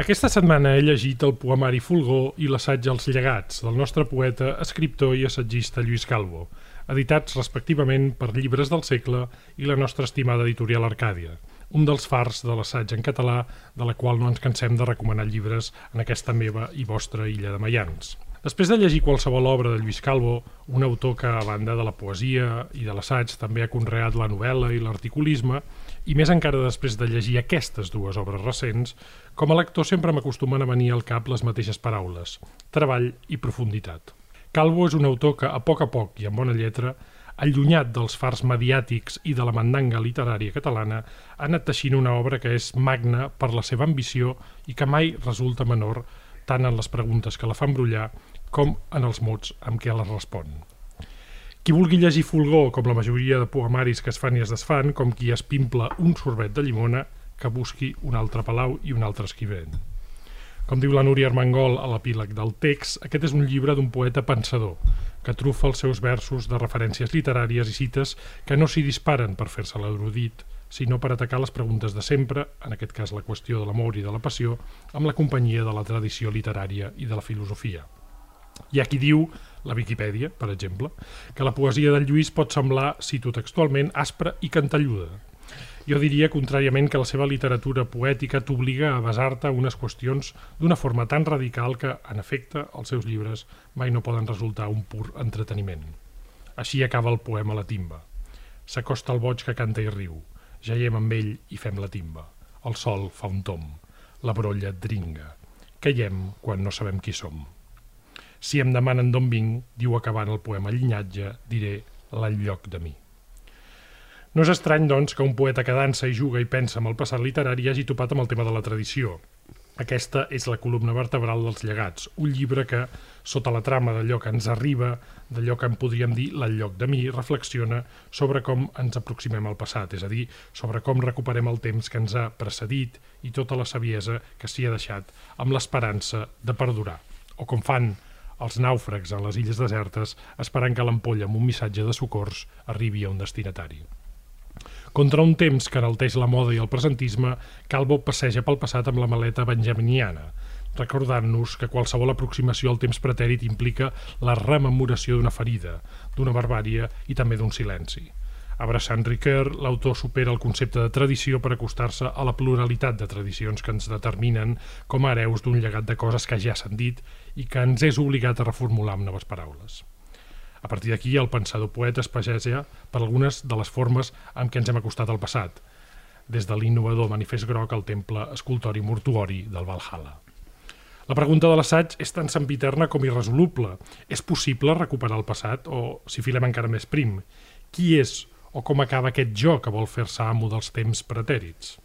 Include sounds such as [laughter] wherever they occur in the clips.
Aquesta setmana he llegit el poemari Fulgor i l'assaig Els llegats del nostre poeta, escriptor i assagista Lluís Calvo, editats respectivament per Llibres del Segle i la nostra estimada editorial Arcàdia, un dels fars de l'assaig en català de la qual no ens cansem de recomanar llibres en aquesta meva i vostra illa de Mayans. Després de llegir qualsevol obra de Lluís Calvo, un autor que, a banda de la poesia i de l'assaig, també ha conreat la novel·la i l'articulisme, i més encara després de llegir aquestes dues obres recents, com a lector sempre m'acostumen a venir al cap les mateixes paraules, treball i profunditat. Calvo és un autor que, a poc a poc i amb bona lletra, allunyat dels fars mediàtics i de la mandanga literària catalana, ha anat teixint una obra que és magna per la seva ambició i que mai resulta menor tant en les preguntes que la fan brullar com en els mots amb què les respon. Qui vulgui llegir Fulgor, com la majoria de poemaris que es fan i es desfan, com qui es pimpla un sorbet de llimona, que busqui un altre palau i un altre esquivent. Com diu la Núria Armengol a l'epíleg del text, aquest és un llibre d'un poeta pensador, que trufa els seus versos de referències literàries i cites que no s'hi disparen per fer-se l'erudit, sinó per atacar les preguntes de sempre, en aquest cas la qüestió de l'amor i de la passió, amb la companyia de la tradició literària i de la filosofia. Hi ha qui diu la Viquipèdia, per exemple, que la poesia del Lluís pot semblar, cito textualment, aspra i cantalluda. Jo diria, contràriament, que la seva literatura poètica t'obliga a basar-te unes qüestions d'una forma tan radical que, en efecte, els seus llibres mai no poden resultar un pur entreteniment. Així acaba el poema La timba. S'acosta el boig que canta i riu. Jaiem amb ell i fem la timba. El sol fa un tom. La brolla dringa. Caiem quan no sabem qui som. Si em demanen d'on vinc, diu acabant el poema Llinyatge, diré l'enlloc de mi. No és estrany, doncs, que un poeta que dansa i juga i pensa en el passat literari hagi topat amb el tema de la tradició. Aquesta és la columna vertebral dels llegats, un llibre que, sota la trama d'allò que ens arriba, d'allò que en podríem dir l'enlloc de mi, reflexiona sobre com ens aproximem al passat, és a dir, sobre com recuperem el temps que ens ha precedit i tota la saviesa que s'hi ha deixat amb l'esperança de perdurar, o com fan els nàufrags en les illes desertes esperant que l'ampolla amb un missatge de socors arribi a un destinatari. Contra un temps que enalteix la moda i el presentisme, Calvo passeja pel passat amb la maleta benjaminiana, recordant-nos que qualsevol aproximació al temps pretèrit implica la rememoració d'una ferida, d'una barbària i també d'un silenci. Abraçant Ricoeur, l'autor supera el concepte de tradició per acostar-se a la pluralitat de tradicions que ens determinen com a hereus d'un llegat de coses que ja s'han dit i que ens és obligat a reformular amb noves paraules. A partir d'aquí, el pensador poeta es passeja per algunes de les formes amb què ens hem acostat al passat, des de l'innovador manifest groc al temple escultori mortuori del Valhalla. La pregunta de l'assaig és tan sempiterna com irresoluble. És possible recuperar el passat o, si filem encara més prim, qui és o com acaba aquest jo que vol fer-se amo dels temps pretèrits?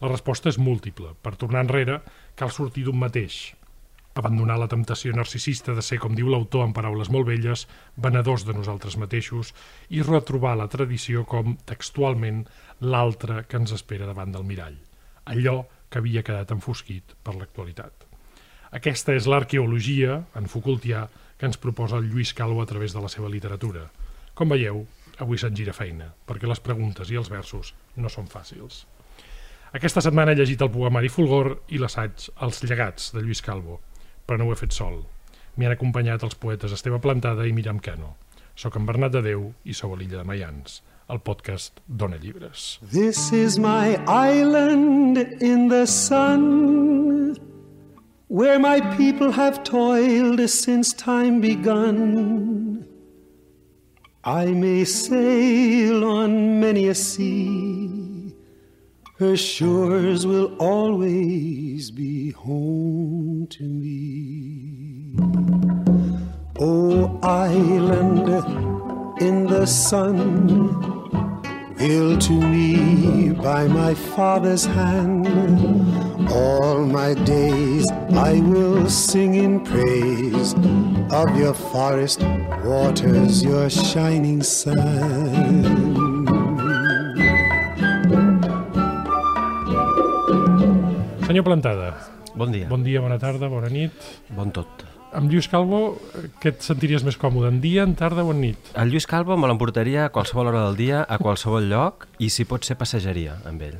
La resposta és múltiple. Per tornar enrere, cal sortir d'un mateix, abandonar la temptació narcisista de ser, com diu l'autor en paraules molt velles, venedors de nosaltres mateixos i retrobar la tradició com, textualment, l'altre que ens espera davant del mirall, allò que havia quedat enfosquit per l'actualitat. Aquesta és l'arqueologia, en Foucaultià, que ens proposa el Lluís Calvo a través de la seva literatura. Com veieu, avui se'n gira feina, perquè les preguntes i els versos no són fàcils. Aquesta setmana he llegit el poemari Fulgor i l'assaig Els llegats, de Lluís Calvo, però no ho he fet sol. M'hi han acompanyat els poetes Esteve Plantada i Miram Cano. Soc en Bernat de Déu i sou a l'illa de Mayans, el podcast Dona Llibres. This is my island in the sun Where my people have toiled since time begun I may sail on many a sea Her shores will always be home to me. Oh, island in the sun, built to me by my father's hand. All my days I will sing in praise of your forest waters, your shining sun. Senyor Plantada, Bon dia. bon dia, bona tarda, bona nit. Bon tot. Amb Lluís Calvo, eh, què et sentiries més còmode, en dia, en tarda o en nit? El Lluís Calvo me l'emportaria a qualsevol hora del dia, a qualsevol lloc, i si pot ser passejaria amb ell.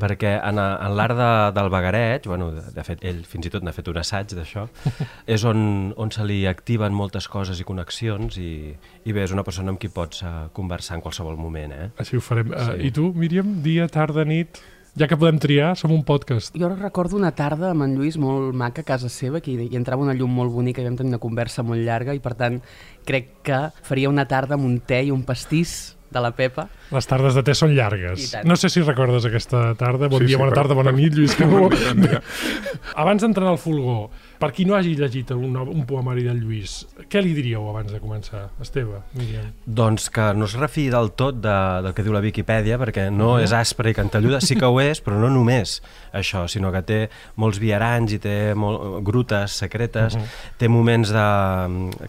Perquè en, en l'art de, del vagareig, bueno, de, de fet, ell fins i tot n'ha fet un assaig d'això, [laughs] és on, on se li activen moltes coses i connexions i, i bé, és una persona amb qui pots uh, conversar en qualsevol moment, eh? Així ho farem. Sí. Sí. I tu, Míriam, dia, tarda, nit? Ja que podem triar, som un podcast. Jo recordo una tarda amb en Lluís molt maca a casa seva, que hi entrava una llum molt bonica i vam tenir una conversa molt llarga i per tant crec que faria una tarda amb un te i un pastís de la Pepa. Les tardes de te són llargues. No sé si recordes aquesta tarda. Bon Sí, dia, sí, bona per- tarda, bona per- nit, Lluís dia. [laughs] Abans d'entrar en el fulgor, per qui no hagi llegit un, un poemari del Lluís, què li diríeu abans de començar? Esteve, Míriam. Doncs que no es refiï del tot de, del que diu la Viquipèdia, perquè no és aspre i cantelluda, sí que ho és, però no només això, sinó que té molts viaranys i té molt, grutes secretes, té moments de,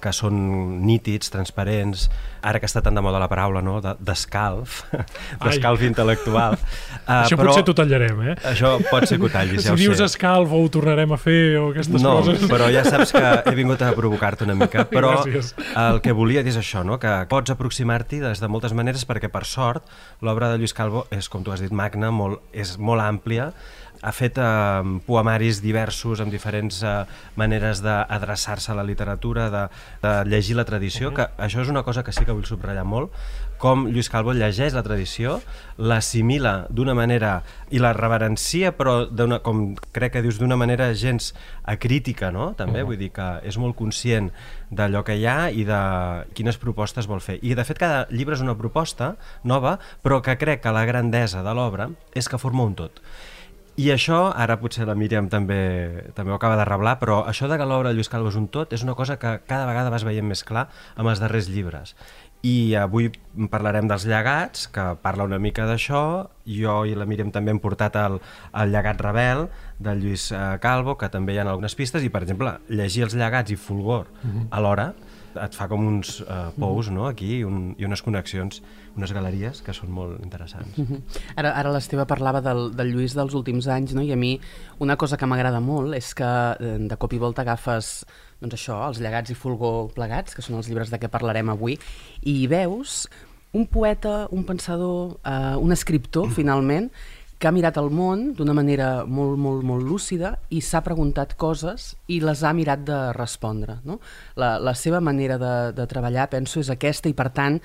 que són nítids, transparents, ara que està tan de moda la paraula, no?, de- d'escalf, [laughs] d'escalf intel·lectual. Uh, [laughs] Això potser t'ho tallarem, eh? Això pot ser que ho tallis, Si ja ho dius sé. escalf o ho tornarem a fer o aquestes no, coses... però ja [laughs] saps que he vingut a provocar-te una mica. Però Gràcies. el que volia dir és això, no? que pots aproximar-t'hi des de moltes maneres perquè, per sort, l'obra de Lluís Calvo és, com tu has dit, magna, molt, és molt àmplia, ha fet eh, poemaris diversos amb diferents eh, maneres d'adreçar-se a la literatura, de, de llegir la tradició, que això és una cosa que sí que vull subratllar molt, com Lluís Calvo llegeix la tradició, l'assimila d'una manera i la reverencia, però com crec que dius, d'una manera gens acrítica, no? També, vull dir que és molt conscient d'allò que hi ha i de quines propostes vol fer. I, de fet, cada llibre és una proposta nova, però que crec que la grandesa de l'obra és que forma un tot. I això, ara potser la Míriam també, també ho acaba de reblar, però això de que l'obra de Lluís Calvo és un tot és una cosa que cada vegada vas veient més clar amb els darrers llibres. I avui parlarem dels llegats, que parla una mica d'això. Jo i la Míriam també hem portat el, el llegat rebel del Lluís eh, Calvo, que també hi ha algunes pistes, i per exemple, llegir els llegats i Fulgor alhora et fa com uns eh, pous no? aquí un, i unes connexions, unes galeries que són molt interessants. Ara, ara l'Esteve parlava del, del Lluís dels últims anys, no? i a mi una cosa que m'agrada molt és que eh, de cop i volta agafes doncs això, els llegats i fulgor plegats, que són els llibres de què parlarem avui, i veus un poeta, un pensador, eh, un escriptor, finalment, que ha mirat el món d'una manera molt, molt, molt lúcida i s'ha preguntat coses i les ha mirat de respondre. No? La, la seva manera de, de treballar, penso, és aquesta i, per tant,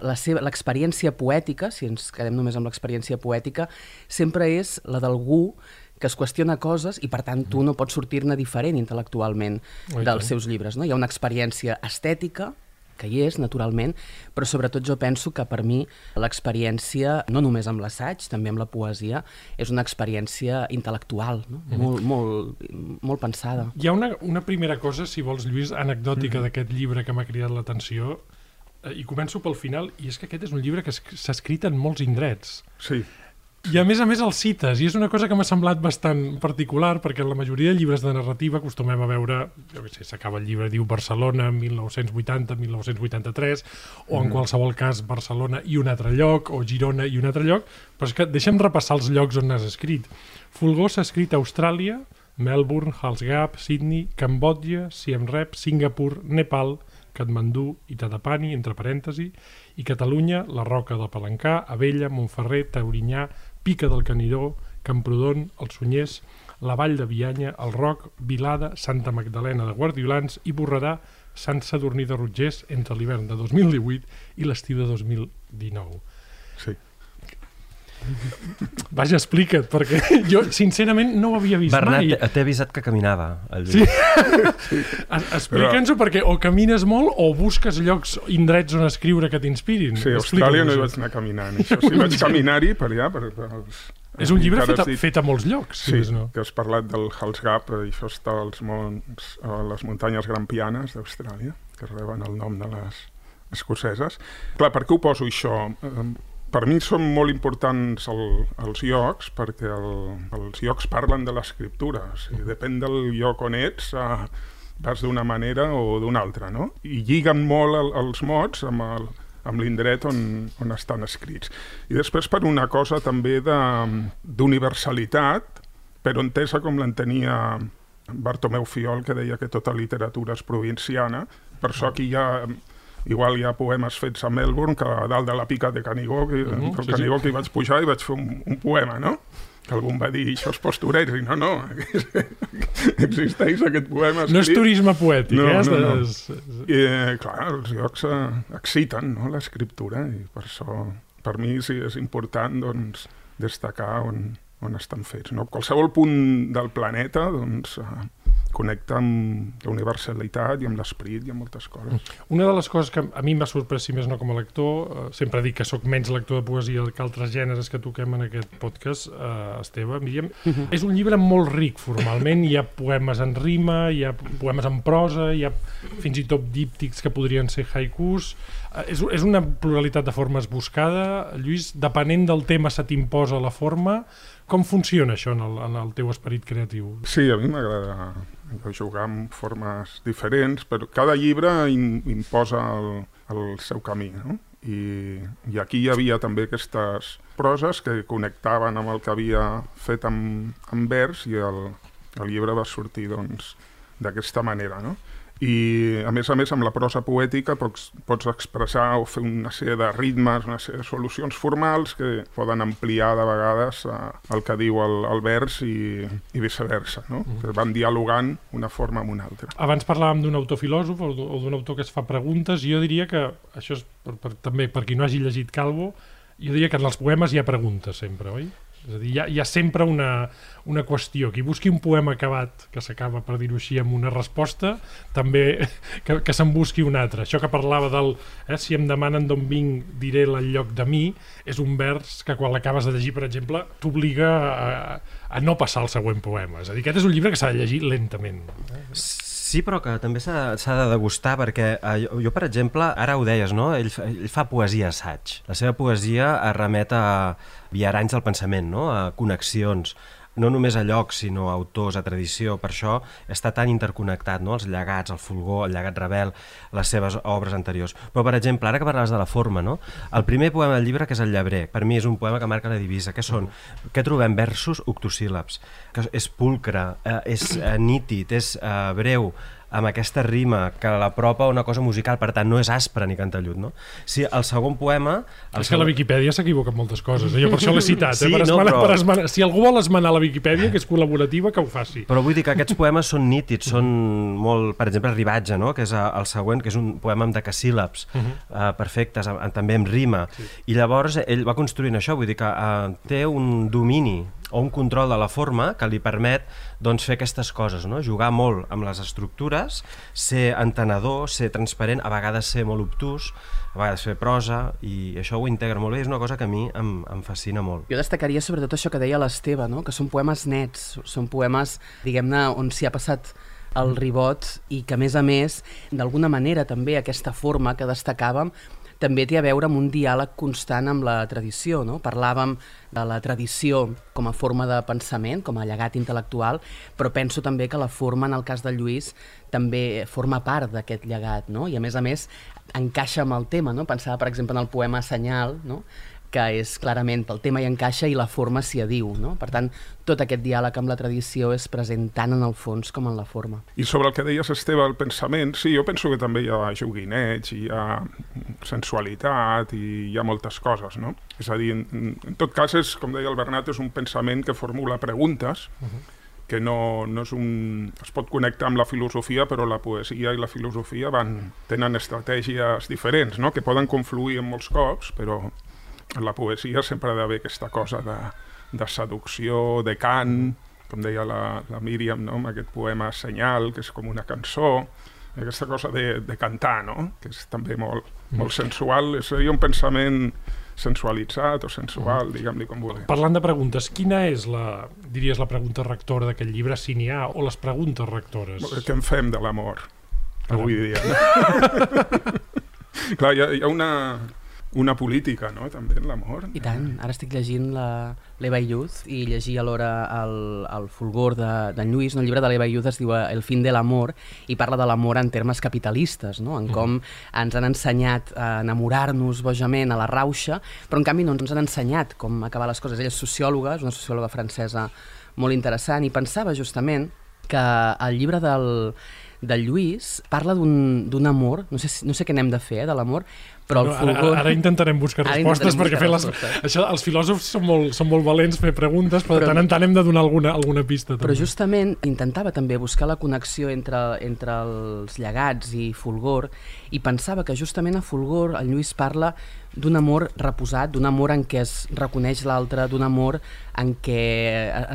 la seva- l'experiència poètica, si ens quedem només amb l'experiència poètica, sempre és la d'algú que es qüestiona coses i, per tant, tu no pots sortir-ne diferent intel·lectualment dels seus llibres. No? Hi ha una experiència estètica, que hi és, naturalment, però sobretot jo penso que per mi l'experiència, no només amb l'assaig, també amb la poesia, és una experiència intel·lectual, no? molt, molt, molt pensada. Hi ha una, una primera cosa, si vols, Lluís, anecdòtica d'aquest llibre que m'ha cridat l'atenció, eh, i començo pel final, i és que aquest és un llibre que s'ha escrit en molts indrets. Sí, I a més a més el cites, i és una cosa que m'ha semblat bastant particular, perquè en la majoria de llibres de narrativa acostumem a veure, jo què sé, s'acaba el llibre, diu Barcelona 1980, 1983, o en qualsevol cas Barcelona i un altre lloc, o Girona i un altre lloc, però és que deixa'm repassar els llocs on n'has escrit. Fulgor s'ha escrit a Austràlia, Melbourne, Hals Gap, Sydney, Cambodja, Siem Reap, Singapur, Nepal, Katmandú i Tadapani, entre parèntesi, i Catalunya, la Roca de Palancà, Abella, Montferrer, Taurinyà, Pica del Canidó, Camprodon, el Sunyers, la Vall de Bianya, el Roc, Vilada, Santa Magdalena de Guardiolans i Borredà, Sant Sadurní de Rotgers entre l'hivern de 2018 i l'estiu de 2019. sí. Vaja, explica't, perquè [laughs] jo sincerament no ho havia vist Bernat, mai. t'he avisat que caminava. El Sí. [laughs] Explica'ns-ho perquè o camines molt o busques llocs, indrets on escriure que t'inspirin. Sí, a Austràlia no hi vaig anar caminant. Això sí, vaig caminar-hi per allà. Per, per els, És un llibre fet a, dit- fet a molts llocs, si Sí, més no. que has parlat del Hals Gap, eh, i això està als mons, a les muntanyes grampianes d'Austràlia, que reben el nom de les escoceses. Clar, per què ho poso això? Per mi són molt importants el, els llocs, perquè el, els llocs parlen de l'escriptura. O sigui, depèn del lloc on ets, eh, vas d'una manera o d'una altra, no? I lliguen molt el, els mots amb el, amb l'indret on, on estan escrits. I després per una cosa també d'universalitat, però entesa com l'entenia Bartomeu Fiol, que deia que tota literatura és provinciana. Per això aquí hi ha igual hi ha poemes fets a Melbourne que a dalt de la pica de Canigó, que, uh -huh, sí, Canigó sí. que hi vaig pujar i vaig fer un, un poema, no? que algú em va dir, això és posturers, i no, no, [laughs] existeix aquest poema escrit. No és turisme poètic, no, eh? No, no. I, eh, clar, els llocs eh, exciten no, l'escriptura, i per això, per mi sí és important doncs, destacar on, on estan fets. No? Qualsevol punt del planeta doncs, eh, connecta amb la universalitat i amb l'esperit i amb moltes coses. Una de les coses que a mi m'ha sorprès, si més no com a lector, eh, sempre dic que sóc menys lector de poesia que altres gèneres que toquem en aquest podcast, eh, Esteve, Míriam, uh -huh. és un llibre molt ric formalment, hi ha poemes en rima, hi ha poemes en prosa, hi ha fins i tot díptics que podrien ser haikus, eh, és, és una pluralitat de formes buscada, Lluís, depenent del tema se t'imposa la forma, com funciona això en el, en el teu esperit creatiu? Sí, a mi m'agrada jugar amb formes diferents, però cada llibre in, imposa el, el seu camí, no? I, I aquí hi havia també aquestes proses que connectaven amb el que havia fet amb, amb vers i el, el llibre va sortir doncs d'aquesta manera, no? I a més a més amb la prosa poètica pots, pots expressar o fer una sèrie de ritmes, una sèrie de solucions formals que poden ampliar de vegades eh, el que diu el, el vers i, i viceversa, no? Mm. que van dialogant una forma amb una altra. Abans parlàvem d'un autor filòsof o d'un autor que es fa preguntes i jo diria que, això és per, per, també per qui no hagi llegit Calvo, jo diria que en els poemes hi ha preguntes sempre, oi? És a dir, hi ha, hi ha sempre una, una qüestió. Qui busqui un poema acabat, que s'acaba, per dir-ho així, amb una resposta, també [laughs] que, que se'n busqui un altre. Això que parlava del eh, si em demanen d'on vinc, diré el lloc de mi, és un vers que quan l'acabes de llegir, per exemple, t'obliga a, a no passar al següent poema. És a dir, aquest és un llibre que s'ha de llegir lentament. Sí, però que també s'ha de degustar perquè eh, jo, jo, per exemple, ara ho deies, no? Ell, ell fa poesia assaig. La seva poesia es remet a viaranys del pensament, no? a connexions, no només a llocs, sinó a autors, a tradició. Per això està tan interconnectat, no? els llegats, el fulgor, el llegat rebel, les seves obres anteriors. Però, per exemple, ara que parlaves de la forma, no? el primer poema del llibre, que és el Llebrer, per mi és un poema que marca la divisa. Què són? Què trobem? Versos octosíl·labs. Que és pulcre, eh, és eh, nítid, és eh, breu, amb aquesta rima que l'apropa a una cosa musical, per tant no és aspre ni cantallut, no? Si el segon poema... El és segon... que la Viquipèdia s'equivoca en moltes coses, eh? jo per això l'he citat, eh? sí, eh? per, esmenar, no, però... per esmenar. si algú vol esmenar la Viquipèdia, que és col·laborativa, que ho faci. Però vull dir que aquests poemes són nítids, són molt, per exemple, Ribatge, no? que és el següent, que és un poema amb decasíl·labs uh -huh. uh, perfectes, també amb rima, sí. i llavors ell va construint això, vull dir que uh, té un domini o un control de la forma que li permet doncs, fer aquestes coses, no? jugar molt amb les estructures, ser entenedor, ser transparent, a vegades ser molt obtús, a vegades fer prosa, i això ho integra molt bé, és una cosa que a mi em, em fascina molt. Jo destacaria sobretot això que deia l'Esteve, no? que són poemes nets, són poemes, diguem-ne, on s'hi ha passat el ribot i que a més a més d'alguna manera també aquesta forma que destacàvem també té a veure amb un diàleg constant amb la tradició. No? Parlàvem de la tradició com a forma de pensament, com a llegat intel·lectual, però penso també que la forma, en el cas de Lluís, també forma part d'aquest llegat, no? i a més a més encaixa amb el tema. No? Pensava, per exemple, en el poema Senyal, no? Que és clarament pel tema i encaixa i la forma s'hi adiu. No? Per tant, tot aquest diàleg amb la tradició és present tant en el fons com en la forma. I sobre el que deies, Esteve, el pensament, sí, jo penso que també hi ha joguinets, hi ha sensualitat i hi ha moltes coses, no? És a dir, en, en tot cas, és, com deia el Bernat, és un pensament que formula preguntes, uh -huh que no, no és un... es pot connectar amb la filosofia, però la poesia i la filosofia van, tenen estratègies diferents, no? que poden confluir en molts cops, però en la poesia sempre ha d'haver aquesta cosa de, de seducció, de cant, com deia la, la Míriam, no? amb aquest poema Senyal, que és com una cançó, aquesta cosa de, de cantar, no? que és també molt, molt sensual, seria un pensament sensualitzat o sensual, diguem-li com vulgui. Parlant de preguntes, quina és la, diries, la pregunta rectora d'aquest llibre, si n'hi ha, o les preguntes rectores? Què en fem de l'amor, avui dia? [laughs] Clar, hi ha, hi ha una, una política, no?, també en l'amor. I tant. Ara estic llegint l'Eva Youth i llegir alhora el, el fulgor d'en de, Lluís. No? El llibre de l'Eva Youth es diu El fin de l'amor i parla de l'amor en termes capitalistes, no? en com ens han ensenyat a enamorar-nos bojament a la rauxa, però en canvi no ens han ensenyat com acabar les coses. Ella és sociòloga, és una sociòloga francesa molt interessant, i pensava justament que el llibre del, del Lluís parla d'un amor, no sé, no sé què n'hem de fer, eh, de l'amor, però el no, fulgor... Ara, ara intentarem buscar Ara respostes, intentarem perquè fer les, buscar això, els filòsofs són molt, són molt valents fer preguntes, però, Però- de tant en tant hem de donar alguna, alguna pista. Però també. justament intentava també buscar la connexió entre, entre els llegats i Fulgor i pensava que justament a Fulgor el Lluís parla d'un amor reposat, d'un amor en què es reconeix l'altre, d'un amor en què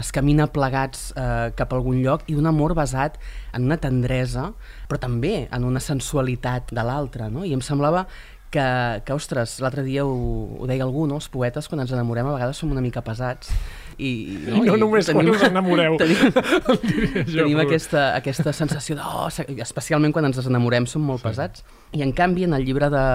es camina plegats eh, cap a algun lloc i d'un amor basat en una tendresa, però també en una sensualitat de l'altre, no? I em semblava que, que ostres, l'altre dia ho, ho deia algú, no? els poetes quan ens enamorem a vegades som una mica pesats i, I no només quan us enamoreu. [laughs] tenim, [laughs] tenim aquesta, aquesta sensació de, oh, especialment quan ens enamorem som molt sí. pesats i en canvi en el llibre de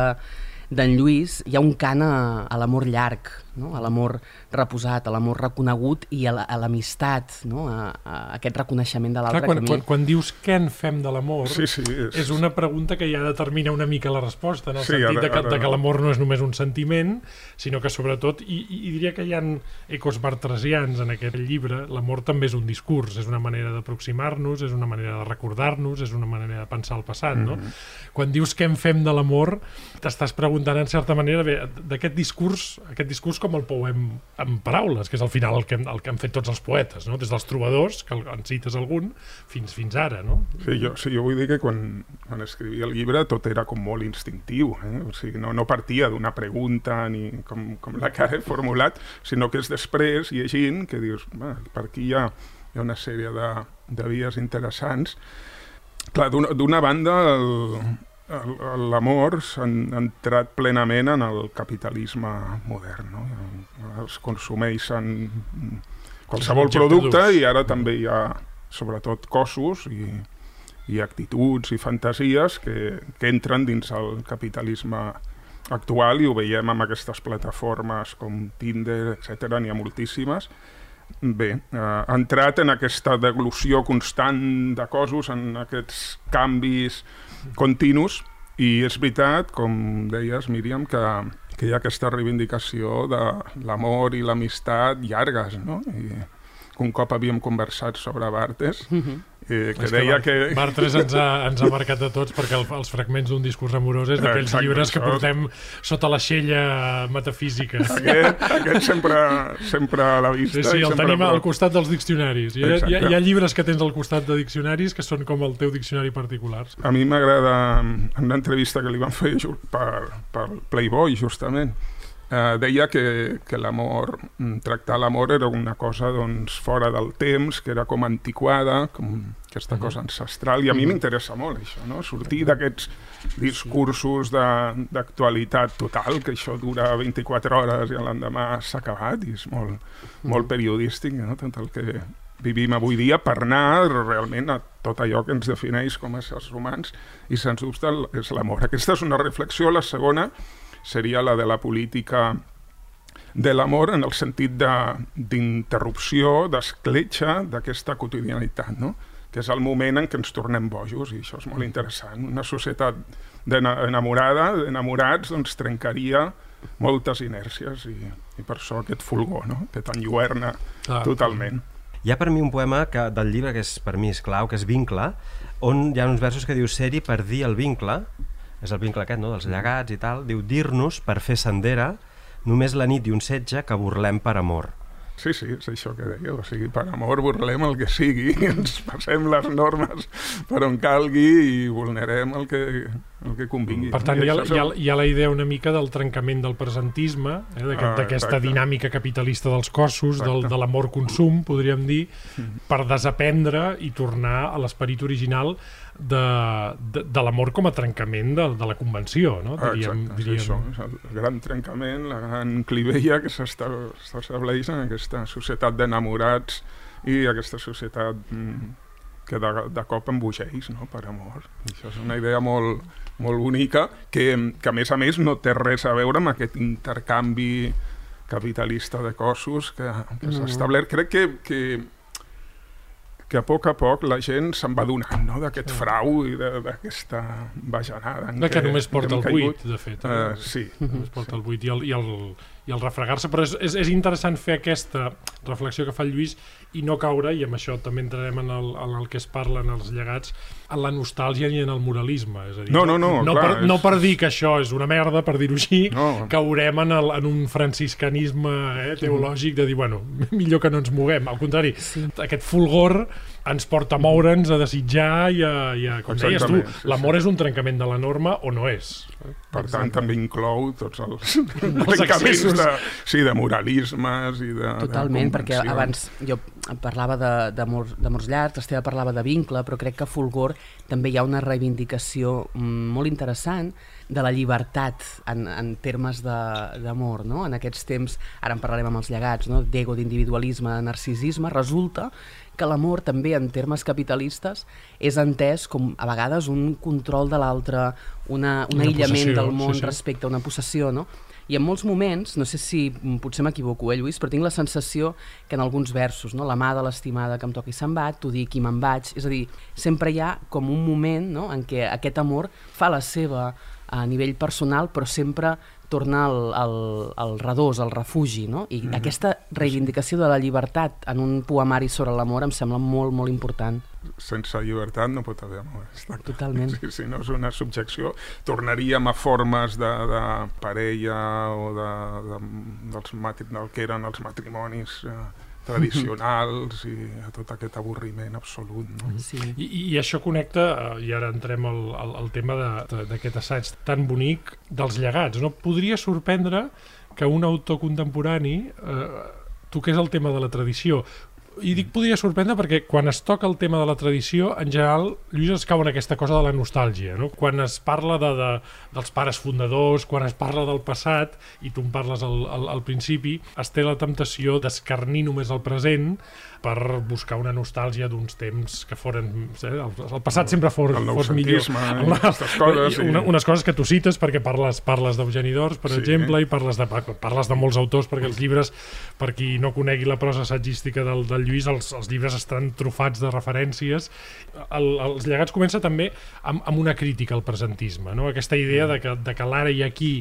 d'en Lluís hi ha un cant a, a l'amor llarg, no? a l'amor reposat, a l'amor reconegut i a la- a l'amistat, no? a, a aquest reconeixement de l'altre quan, mi... quan, quan dius què en fem de l'amor, Sí, sí, és- és una pregunta que ja determina una mica la resposta, en el Sí, sentit ara- de que, ara- de que l'amor no és només un sentiment, sinó que sobretot, i, i i diria que hi ha ecos bartresians en aquest llibre, l'amor també és un discurs, és una manera d'aproximar-nos, és una manera de recordar-nos, és una manera de pensar el passat, no? Quan dius què en fem de l'amor, t'estàs preguntant en certa manera bé, d'aquest discurs, aquest discurs com el pouem en paraules, que és al final el que, hem, el que han fet tots els poetes, no? des dels trobadors, que en cites algun, fins fins ara, no? Sí, jo, sí, jo vull dir que quan, quan escrivia el llibre tot era com molt instintiu, eh? o sigui, no, no partia d'una pregunta ni com, com la que he formulat, sinó que és després, llegint, que dius, per aquí hi ha, hi ha una sèrie de, de vies interessants. Clar, d'una banda, el- l'amor s'ha en- ha entrat plenament en el capitalisme modern, no? Es consumeixen qualsevol producte i ara també hi ha sobretot cossos i, i actituds i fantasies que, que entren dins el capitalisme actual i ho veiem amb aquestes plataformes com Tinder, etc. n'hi ha moltíssimes. Bé, eh, ha entrat en aquesta deglució constant de cossos, en aquests canvis continus, i és veritat, com deies, Míriam, que, que hi ha aquesta reivindicació de l'amor i l'amistat llargues, no? I un cop havíem conversat sobre Bartes, eh, que És deia Bar- que... Bartres ens ha, ens ha marcat a tots perquè el, els fragments d'un discurs amorós és d'aquells llibres que portem sota la xella metafísica. Aquest, aquest sempre, sempre a la vista. Sí, sí, el tenim al costat dels diccionaris. Hi ha, hi, ha, hi ha llibres que tens al costat de diccionaris que són com el teu diccionari particular. A mi m'agrada, en una entrevista que li van fer per, per Playboy, justament, eh, deia que, que l'amor, mm, tractar l'amor era una cosa doncs, fora del temps, que era com antiquada, com aquesta cosa ancestral, i a mi m'interessa molt això, no? sortir d'aquests discursos de- d'actualitat total, que això dura 24 hores i l'endemà s'ha acabat, i és molt, molt periodístic, no? tot el que vivim avui dia per anar realment a tot allò que ens defineix com a éssers humans i sens dubte és l'amor. Aquesta és una reflexió, la segona seria la de la política de l'amor en el sentit de- d'interrupció, d'escletxa d'aquesta quotidianitat, no? que és el moment en què ens tornem bojos, i això és molt interessant. Una societat enamorada, d'enamorats, doncs trencaria moltes inèrcies i, i per això aquest fulgor, no? que t'enlluerna Clar. totalment. Hi ha per mi un poema que, del llibre que és, per mi és clau, que és Vincle, on hi ha uns versos que diu ser-hi per dir el vincle, és el vincle aquest, no?, dels llegats i tal, diu dir-nos per fer sendera, només la nit i un setge que burlem per amor. Sí, sí, és això que deia, o sigui, per amor burlem el que sigui, [laughs] ens passem les normes per on calgui i vulnerem el que, el que convingui. Per tant, I hi ha, això hi, ha, hi ha la idea una mica del trencament del presentisme, eh, Ah, d'aquesta exacte. dinàmica capitalista dels cossos, del, de l'amor-consum, podríem dir, per desaprendre i tornar a l'esperit original de, de, de l'amor com a trencament de, de la convenció, no? Ah, Diríem, exacte, diríem. és això, és el gran trencament, la gran clivella que s'esta- s'estableix en aquesta societat d'enamorats i aquesta societat mm, que de, de cop embogeix no? per amor. I això és una idea molt, molt bonica que, que a més a més no té res a veure amb aquest intercanvi capitalista de cossos que, que s'ha No. establert. Crec que, que que a poc a poc la gent se'n va donant no? d'aquest frau i d'aquesta bajanada. De que només porta el buit, de fet. Uh, sí, Només porta el buit i el, i el, i el refregar-se, però és, és, és interessant fer aquesta reflexió que fa el Lluís i no caure, i amb això també entrarem en el, en el que es parlen els llegats, en la nostàlgia i en el moralisme. És a dir, No, no, no, no, clar, per, és- no per dir que això és una merda, per dir-ho així, No. caurem en, el, en un franciscanisme eh, teològic de dir, bueno, [laughs] millor que no ens moguem. Al contrari, sí. aquest fulgor ens porta a moure'ns, a desitjar i a, i a com deies tu, Exactament, sí, l'amor és un trencament de la norma o no és. Per tant, també inclou tots els, [laughs] Els trencaments de, sí, de moralismes i de Totalment, de perquè abans jo parlava d'amors llargs, Esteve parlava de vincle, però crec que a Fulgor també hi ha una reivindicació molt interessant de la llibertat en, en termes de- d'amor, no? En aquests temps, ara en parlarem amb els llegats, no? d'ego, d'individualisme, de narcisisme, resulta que l'amor també en termes capitalistes és entès com a vegades un control de l'altre, una, un Una aïllament possessió, del món sí, sí. respecte a una possessió, no? I en molts moments, no sé si mm, potser m'equivoco, eh, Lluís, però tinc la sensació que en alguns versos, no? la mà de l'estimada que em toqui se'n va, t'ho dic i me'n vaig, és a dir, sempre hi ha com un moment no? en què aquest amor fa la seva a nivell personal, però sempre torna al, al, al redós, al refugi, no? I Mhm. aquesta reivindicació de la llibertat en un poemari sobre l'amor em sembla molt, molt important. sense llibertat no pot haver amor. Està. Totalment. Sí, si no és una subjecció, tornaríem a formes de, de parella o de, de, dels matri, del que eren els matrimonis eh, tradicionals i a tot aquest avorriment absolut. No? Sí. I, i això connecta, eh, i ara entrem al, al, al tema de- de- d'aquest assaig tan bonic dels llegats. No podria sorprendre que un autor contemporani eh, toqués el tema de la tradició. I dic podria sorprendre perquè quan es toca el tema de la tradició, en general, Lluís es cau en aquesta cosa de la nostàlgia. No? Quan es parla de, de, dels pares fundadors, quan es parla del passat, i tu en parles al, al, al principi, es té la temptació d'escarnir només el present per buscar una nostàlgia d'uns temps que foren... Eh? El, el passat sempre for, El fos millor. Amb la- coses, i una, unes coses que tu cites perquè parles parles d'Eugeni d'Ors, per Sí. exemple, i parles de, parles de molts autors perquè els llibres, per qui no conegui la prosa assagística del, del Lluís, els, els llibres estan trufats de referències. El, els llegats comença també amb, amb una crítica al presentisme, no? aquesta idea de que, de que l'ara i aquí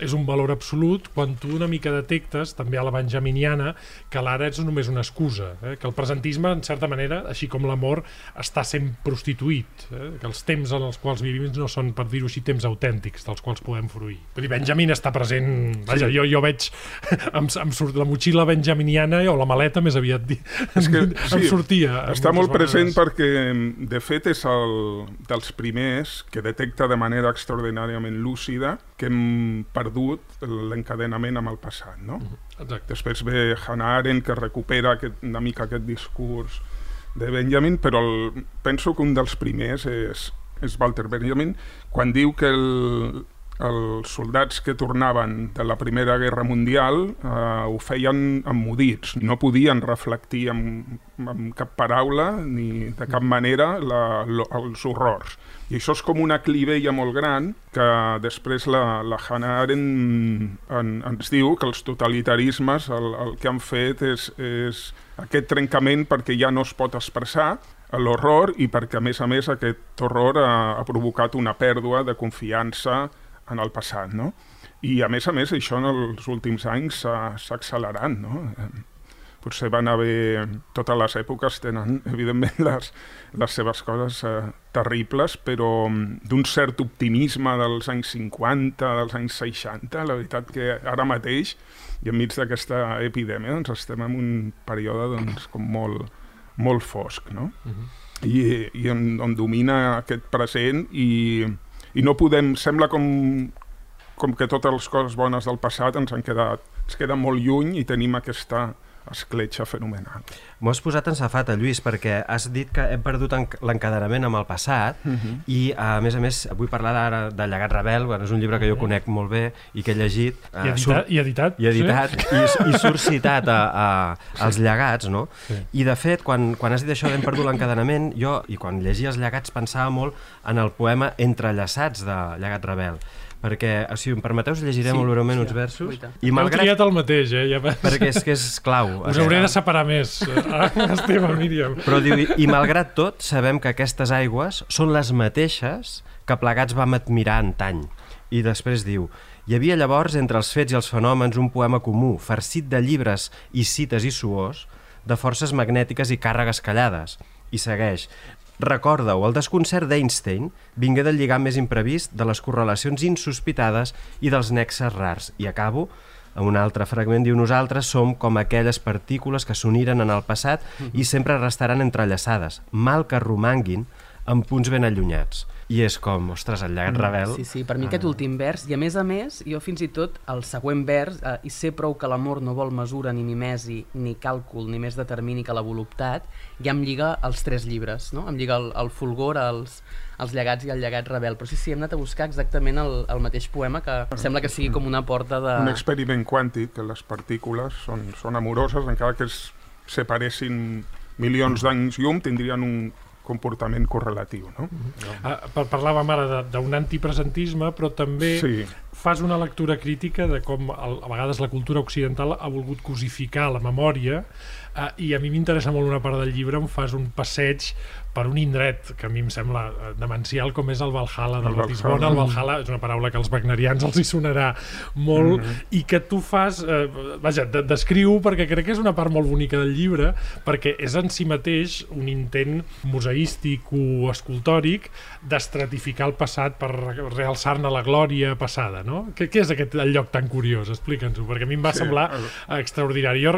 és un valor absolut quan tu una mica detectes, també a la benjaminiana, que l'ara és només una excusa, eh? que el presentisme, en certa manera, així com l'amor, està sent prostituït, eh? que els temps en els quals vivim no són, per dir-ho així, temps autèntics dels quals podem fruir. Vull dir, Benjamin està present... Vaja, jo, jo veig... [laughs] em, em surt la motxilla benjaminiana o la maleta, més aviat, di- És que, [laughs] em sortia. Està molt present vegades. perquè, de fet, és el dels primers que detecta de manera extraordinàriament lúcida que perdut l'encadenament amb el passat, no? Exacte. Després ve Hannah Arendt, que recupera aquest, una mica aquest discurs de Benjamin, però el, penso que un dels primers és, és Walter Benjamin, quan diu que el, els soldats que tornaven de la Primera Guerra Mundial eh, ho feien emmudits, no podien reflectir amb, amb cap paraula ni de cap manera la, lo, els horrors. I això és com una clivella molt gran que després la, la Hannah Arendt en, ens diu que els totalitarismes el, el que han fet és, és aquest trencament perquè ja no es pot expressar l'horror i perquè a més a més aquest horror ha, ha provocat una pèrdua de confiança en el passat, no? I a més a més això en els últims anys s'ha accelerat, no? Eh, Potser van haver... Totes les èpoques tenen, [laughs] evidentment, les, les seves coses eh, terribles, però mm, d'un cert optimisme dels anys 50, dels anys 60, la veritat que ara mateix, i enmig d'aquesta epidèmia, doncs estem en un període doncs, com molt, molt fosc, no? I, i on, on domina aquest present i, i no podem... Sembla com, com que totes les coses bones del passat ens han quedat, ens queden molt lluny i tenim aquesta escletxa fenomenal. M'ho has posat en safata, Lluís, perquè has dit que hem perdut enc- l'encadenament amb el passat i, a més a més, vull parlar ara de Llegat Rebel, bueno, és un llibre que jo conec molt bé i que he llegit. I eh, editat, surt- i editat, i editat, i, i surt citat a, a, als llegats, no? Sí. I de fet, quan, quan has dit això d'hem perdut l'encadenament, jo, i quan llegia els llegats, pensava molt en el poema Entrellaçats de Llegat Rebel, perquè, eh, si em permeteu, us llegiré Sí, molt breument sí, uns versos, guaita. i Heu malgrat... triat el mateix, eh? Ja... Perquè és que és clau. Us hauré de separar més, eh, [laughs] Esteve, Míriam. Però diu, i, i malgrat tot, sabem que aquestes aigües són les mateixes que plegats vam admirar antany. I després diu, Hi havia llavors entre els fets i els fenòmens un poema comú, farcit de llibres i cites i suors, de forces magnètiques i càrregues callades. I segueix, Recorda-ho, el desconcert d'Einstein vingué del lligam més imprevist, de les correlacions insospitades i dels nexes rars. I acabo amb un altre fragment, diu Nosaltres som com aquelles partícules que s'uniren en el passat i sempre restaran entrellaçades, mal que romanguin en punts ben allunyats i és com, ostres, el llegat rebel... Sí, sí, per mi aquest últim vers, i a més a més, jo fins i tot el següent vers, eh, i sé prou que l'amor no vol mesura ni mimesi, ni càlcul, ni més determini que la voluptat, ja em lliga els tres llibres, no? Em lliga el, el fulgor, els, els llegats i el llegat rebel. Però sí, sí, hem anat a buscar exactament el, el mateix poema, que sembla que sigui com una porta de... Un experiment quàntic, que les partícules són, són amoroses, encara que es separessin milions d'anys llum, tindrien un comportament correlatiu. No? Ah, parlàvem ara d'un antipresentisme, però també sí. fas una lectura crítica de com a vegades la cultura occidental ha volgut cosificar la memòria eh, i a mi m'interessa molt una part del llibre on fas un passeig per un indret que a mi em sembla eh, demencial com és el Valhalla del Ratisbona. El Valhalla és una paraula que als wagnerians els hi sonarà molt mm -hmm. i que tu fas, eh, vaja, de, descriu perquè crec que és una part molt bonica del llibre perquè és en si mateix un intent museístic o escultòric d'estratificar el passat per realçar-ne la glòria passada, no? Què, què és aquest el lloc tan curiós? Explica'ns-ho, perquè a mi em va sí, semblar extraordinari. Jo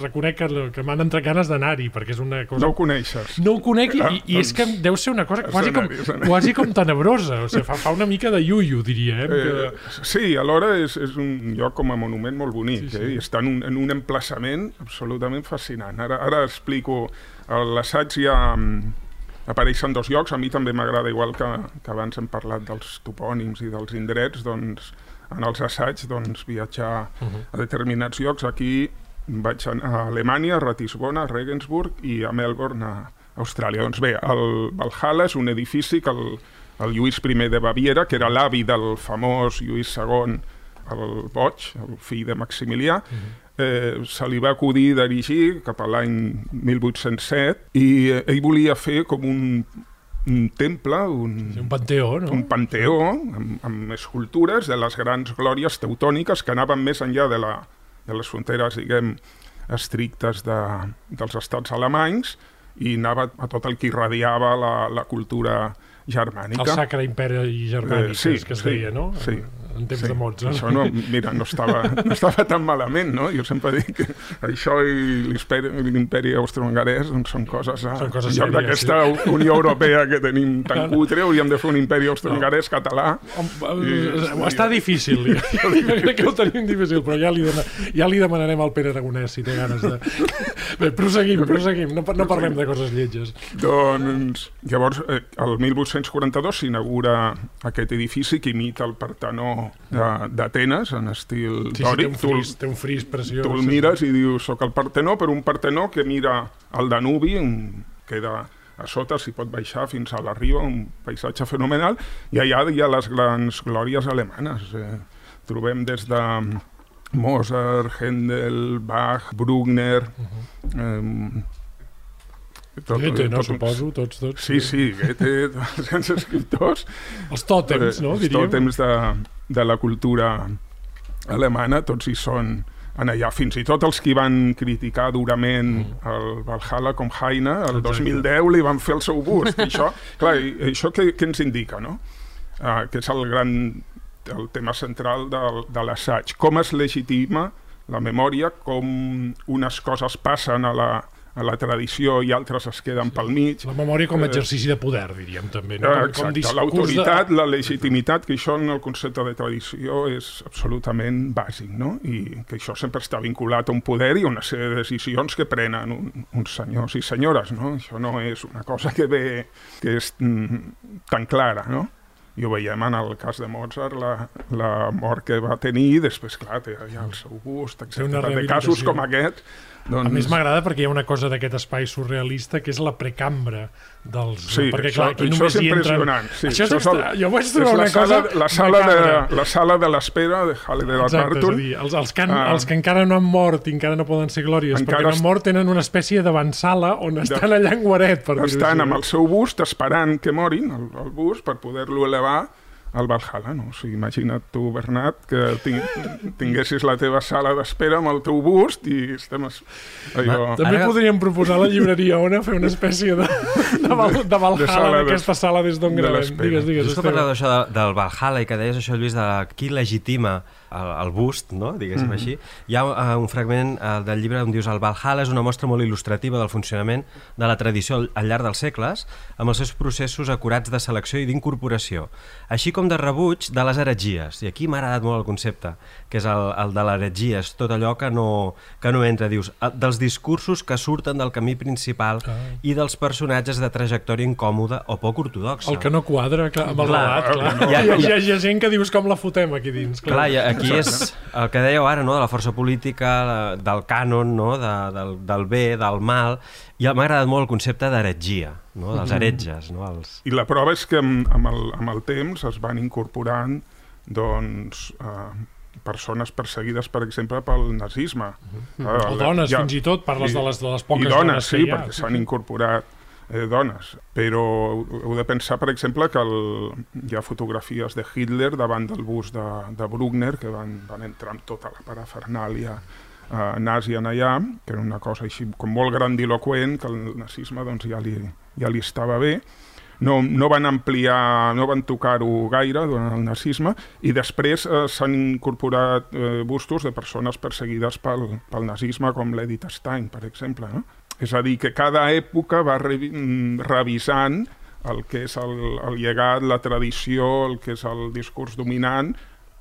reconec que, que m'han entrat ganes d'anar-hi, perquè és una cosa... No ho coneixes. No ho conec i, i és que deu ser una cosa quasi com, quasi com tenebrosa, o sigui, fa, fa una mica de iuio, diria. Eh? Que... Eh, sí, alhora és, és un lloc com a monument molt bonic, sí, sí. Eh? i està en un, en un emplaçament absolutament fascinant. Ara, ara explico, l'assaig ja mm, apareixen dos llocs, a mi també m'agrada, igual que, que abans hem parlat dels topònims i dels indrets, doncs en els assaigs doncs, viatjar uh -huh. a determinats llocs. Aquí vaig a Alemanya, a Ratisbona, a Regensburg i a Melbourne, a, Austràlia. Doncs bé, el Valhalla és un edifici que el, el Lluís I de Baviera, que era l'avi del famós Lluís II el Boig, el fill de Maximilià, mhm. -huh. eh, se li va acudir d'erigir cap a l'any 1807 i eh, ell volia fer com un, un temple, un, un panteó, no? un panteó amb, amb escultures de les grans glòries teutòniques que anaven més enllà de, la, de les fronteres, diguem, estrictes de, dels estats alemanys i anava a tot el que irradiava la, la cultura germànica. El sacre imperi germànic, eh, sí, que es sí, deia, no? Sí, en temps sí. de Mozart. Això no, mira, no estava, [laughs] no estava tan malament, no? Jo sempre dic que això i l'imperi austro-hongarès doncs són coses... A, són coses en lloc d'aquesta sí. Unió Europea que tenim tan cutre, hauríem de fer un imperi austro-hongarès no. català. I, Està i, difícil, jo [laughs] crec que ho tenim difícil, però ja li, dona, ja li demanarem al Pere Aragonès si té ganes de... [laughs] Bé, proseguim, proseguim, no, no parlem de coses lletges. Doncs, llavors, eh, el 1842 s'inaugura aquest edifici que imita el Partenó d'Atenes, en estil sí, dòric. Sí, té un fris, té un fris preciós. Tu el mires i dius, soc el Partenó, però un Partenó que mira el Danubi, un, queda a sota s'hi pot baixar fins a la riba, un paisatge fenomenal, i allà hi ha les grans glòries alemanes. Eh, trobem des de Mozart, Händel, Bach, Bruckner... Uh -huh. eh, tot, Goethe, no? Tot, suposo, tots, tots. Sí, sí, Goethe, [laughs] els grans escriptors. Els tòtems, no? Els tòtems de, de la cultura alemana, tots hi són en allà. Fins i tot els que van criticar durament mm. el Valhalla com Heine, el 2010 li van fer el seu bust. I això, [laughs] clar, això què, què ens indica, no? Uh, que és el gran el tema central del, de l'assaig. Com es legitima la memòria, com unes coses passen a la, la tradició i altres es queden pel mig. La memòria com a eh, exercici de poder, diríem també. No? Com, Exacte, com l'autoritat, de... la legitimitat, que això en el concepte de tradició és absolutament bàsic, no? i que això sempre està vinculat a un poder i a una sèrie de decisions que prenen un, uns senyors i senyores. No? Això no és una cosa que ve, que és mm, tan clara, no? i ho veiem en el cas de Mozart, la, la mort que va tenir, i després, clar, té ja el seu gust, etc. De casos com aquest, doncs... A més m'agrada perquè hi ha una cosa d'aquest espai surrealista que és la precambra dels... Sí, perquè, clar, això, això és impressionant. Entren... Sí, això és, extra... el... Jo vaig trobar una la sala, cosa... La sala, de, la sala de l'espera de Halle de Exacte, a dir, els, els, que han, ah. els que encara no han mort i encara no poden ser glòries, encara perquè no han mort tenen una espècie d'avançala on de... estan allà en guaret, per Estan amb el seu bust esperant que morin, el, el bust, per poder-lo elevar al Valhalla, no? O sigui, imagina't tu, Bernat, que ting tinguessis la teva sala d'espera amb el teu bust i estem... Es... Allò... També Ara- podríem proposar a la llibreria Ona fer una espècie de, de, Val, de De Valhalla sala en de- aquesta sala des d'on de gravem. Digues, digues, Just que parlava d'això de, del Valhalla i que deies això, Lluís, de qui legitima el, el bust, no? diguéssim Mhm. així. Hi ha uh, un fragment uh, del llibre on dius el Valhalla és una mostra molt il·lustrativa del funcionament de la tradició al, al llarg dels segles, amb els seus processos acurats de selecció i d'incorporació, així com de rebuig de les heretgies. I aquí m'ha agradat molt el concepte, que és el, el de l'heretgia, és tot allò que no, que no entra. Dius, eh, dels discursos que surten del camí principal Ah. i dels personatges de trajectòria incòmoda o poc ortodoxa. El que no quadra clar, amb el Clar, relat, clar. no. Hi, ha, hi, ha, hi ha gent que dius com la fotem aquí dins. Clar, i aquí és el que dèieu ara, no? de la força política, del cànon, no? de, del, del bé, del mal, i m'ha agradat molt el concepte d'heretgia, no? dels heretges. No? Els... I la prova és que amb, amb, el, amb el temps es van incorporant doncs, eh, persones perseguides, per exemple, pel nazisme. Eh, O dones, fins i tot, parles de les, de les poques I dones, que sí, hi ha. perquè s'han incorporat eh, dones. Però heu de pensar, per exemple, que el, hi ha fotografies de Hitler davant del bus de, de Bruckner, que van, van entrar amb tota la parafernàlia eh, nazi en allà, que era una cosa així com molt grandiloquent, que el nazisme doncs, ja, li, ja li estava bé. No, no van ampliar, no van tocar-ho gaire durant el nazisme i després eh, s'han incorporat eh, bustos de persones perseguides pel, pel nazisme com l'Edith Stein, per exemple. No? És a dir, que cada època va revi mm, revisant el que és el, el llegat, la tradició, el que és el discurs dominant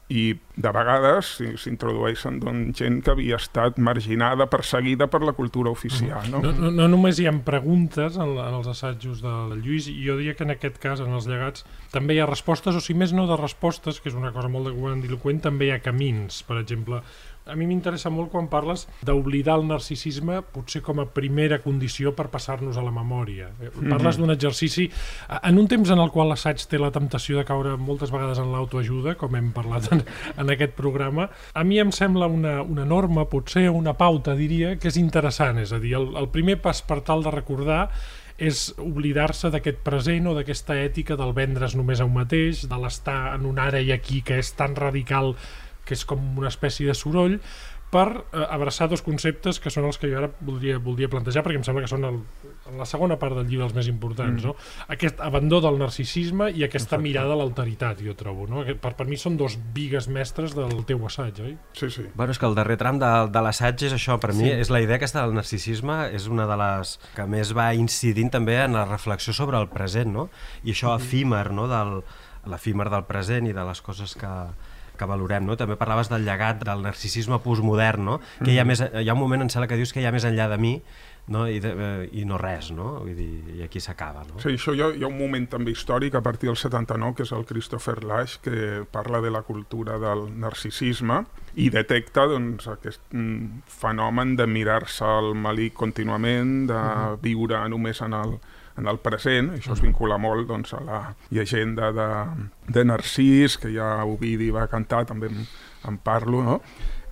i de vegades s'introdueixen doncs, gent que havia estat marginada, perseguida per la cultura oficial. No? No, no, no només hi ha preguntes en, la- en els assajos del Lluís, i jo diria que en aquest cas, en els llegats, també hi ha respostes, o si més no de respostes, que és una cosa molt grandiloquent, també hi ha camins. Per exemple, a mi m'interessa molt quan parles d'oblidar el narcisisme potser com a primera condició per passar-nos a la memòria. Eh, Parles d'un exercici en un temps en el qual l'assaig té la temptació de caure moltes vegades en l'autoajuda, com hem parlat en, en aquest programa, a mi em sembla una, una norma, potser una pauta, diria, que és interessant. És a dir, el, el primer pas per tal de recordar és oblidar-se d'aquest present o d'aquesta ètica del vendre's només a un mateix, de l'estar en un ara i aquí que és tan radical que és com una espècie de soroll, per eh, abraçar dos conceptes que són els que jo ara voldria, voldria plantejar, perquè em sembla que són el, la segona part del llibre els més importants. Mm. No? Aquest abandó del narcisisme i aquesta Exacte. mirada a l'alteritat, jo trobo. No? Aquest, per, per mi són dos vigues mestres del teu assaig, oi? Sí, sí. Bueno, és que el darrer tram de, de l'assaig és això, per mi, Sí. és la idea aquesta del narcisisme, és una de les que més va incidint també en la reflexió sobre el present, no? I això efímer, no?, del l'efímer del present i de les coses que, que valorem, no? També parlaves del llegat del narcisisme postmodern, no? Que hi ha, més, hi ha un moment, em sembla, que dius que hi ha més enllà de mi no? I, de, eh, i no res, no? Vull dir, i aquí s'acaba, no? Sí, això hi ha, hi ha un moment també històric a partir del 79, que és el Christopher Lash, que parla de la cultura del narcisisme i detecta doncs, aquest mm, fenomen de mirar-se al malic contínuament, de viure només en el, en el present, això es vincula molt doncs, a la llegenda de, de Narcís, que ja Ovidi va cantar, també en, en parlo, no?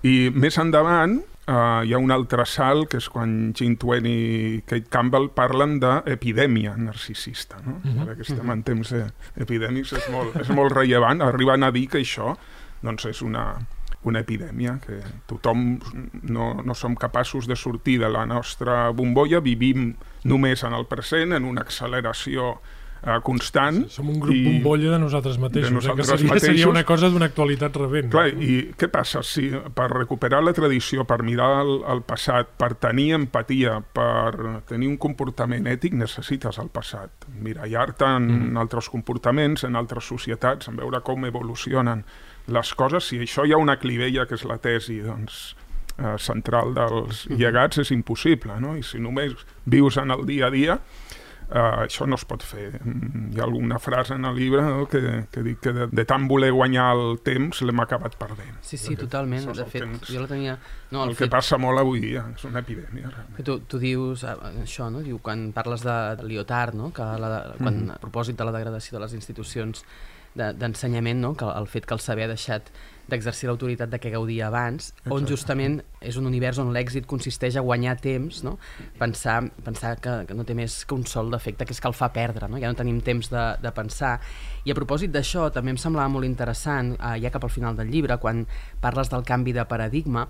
I més endavant uh, hi ha un altre salt, que és quan Gene Twain i Kate Campbell parlen d'epidèmia narcisista. No? Mhm. Ara que estem en temps eh, epidèmics és molt, és molt rellevant. Arriben a dir que això doncs, és una, una epidèmia, que tothom no, no som capaços de sortir de la nostra bombolla, vivim només en el present, en una acceleració eh, constant. Som un grup i- bombolla de nosaltres mateixos, de eh, que nosaltres [laughs] seria, mateixos. seria una cosa d'una actualitat rebent. Clar, i què passa? Si per recuperar la tradició, per mirar el, el passat, per tenir empatia, per tenir un comportament ètic, necessites el passat. Mirallar-te en mm. altres comportaments, en altres societats, en veure com evolucionen les coses. Si això hi ha una clivella, que és la tesi doncs, eh, central dels llegats, és impossible. No? I si només vius en el dia a dia, Uh, això no es pot fer. Mm, Hi ha alguna frase en el llibre no, que, que dic que de, de tant voler guanyar el temps l'hem acabat perdent. Sí, sí, totalment. De fet, temps. jo la tenia... No, el el que fet passa molt avui dia és una epidèmia. Realment. que tu, tu dius eh, això, no? Diu, quan parles de, de Lyotard, no? que la, quan, a propòsit de la degradació de les institucions d'ensenyament, no? que el fet que el saber ha deixat d'exercir l'autoritat de què gaudia abans, on Exacte. justament és un univers on l'èxit consisteix a guanyar temps, no? pensar, pensar que, que no té més que un sol defecte, que és que el fa perdre, no? ja no tenim temps de, de pensar. I a propòsit d'això, també em semblava molt interessant, eh, ja cap al final del llibre, quan parles del canvi de paradigma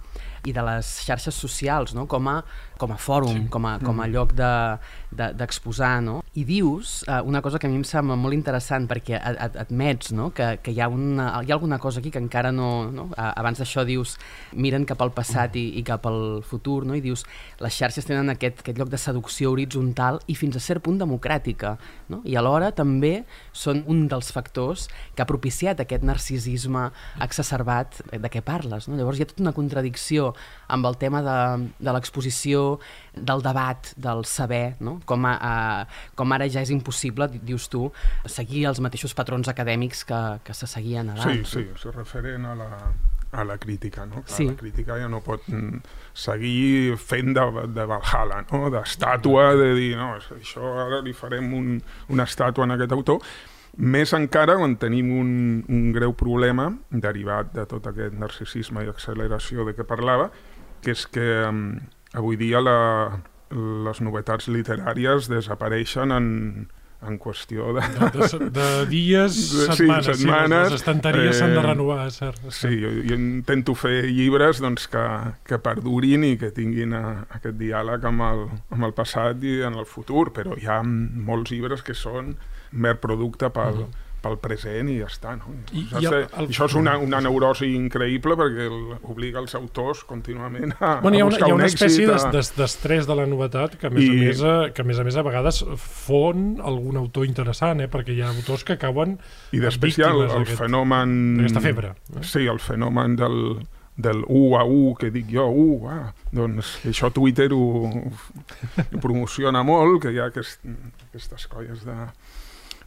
i de les xarxes socials no? com, a, com a fòrum, sí. com, a, com a lloc d'exposar, de, de, no? i dius eh, una cosa que a mi em sembla molt interessant perquè ad, ad, admets no? que, que hi, ha una, hi ha alguna cosa aquí que encara no... no? A- Abans d'això dius miren cap al passat i, i cap al futur no? i dius les xarxes tenen aquest, aquest lloc de seducció horitzontal i fins a cert punt democràtica no? i alhora també són un dels factors que ha propiciat aquest narcisisme exacerbat de què parles. No? Llavors hi ha tota una contradicció amb el tema de, de l'exposició, del debat, del saber, no? com, a, a, com ara ja és impossible, di- dius tu, seguir els mateixos patrons acadèmics que, que se seguien Sí, abans. sí, és referent a la, a la crítica, no? Clar, Sí. La crítica ja no pot mm, seguir fent de, de Valhalla, no? D'estàtua, de dir, no, això ara li farem un, una estàtua en aquest autor, més encara quan tenim un, un greu problema derivat de tot aquest narcisisme i acceleració de què parlava, que és que um, avui dia la, les novetats literàries desapareixen en, en qüestió de, De, de, de dies, [laughs] Sí, setmanes. setmanes, les estanteries s'han de eh, renovar, cert. és Sí, jo, jo intento fer llibres doncs, que, que perdurin i que tinguin a, aquest diàleg amb el, amb el passat i en el futur, però hi ha molts llibres que són mer producte pel, pel present i ja està. No? I- I, i el- el, Això és una, una neurosi increïble perquè el, obliga els autors contínuament a, Bueno, hi ha una, hi ha un una espècie A... d'es- d'estrès de la novetat que a, més I- a més, a, que a més a més a vegades fon algun autor interessant, eh? perquè hi ha autors que acaben I després hi ha el, el fenomen... d'aquesta febre. Eh? Sí, el fenomen del, del U a U, que dic jo, U, ah, doncs això Twitter ho, ho promociona molt, que hi ha aquest, aquestes colles de,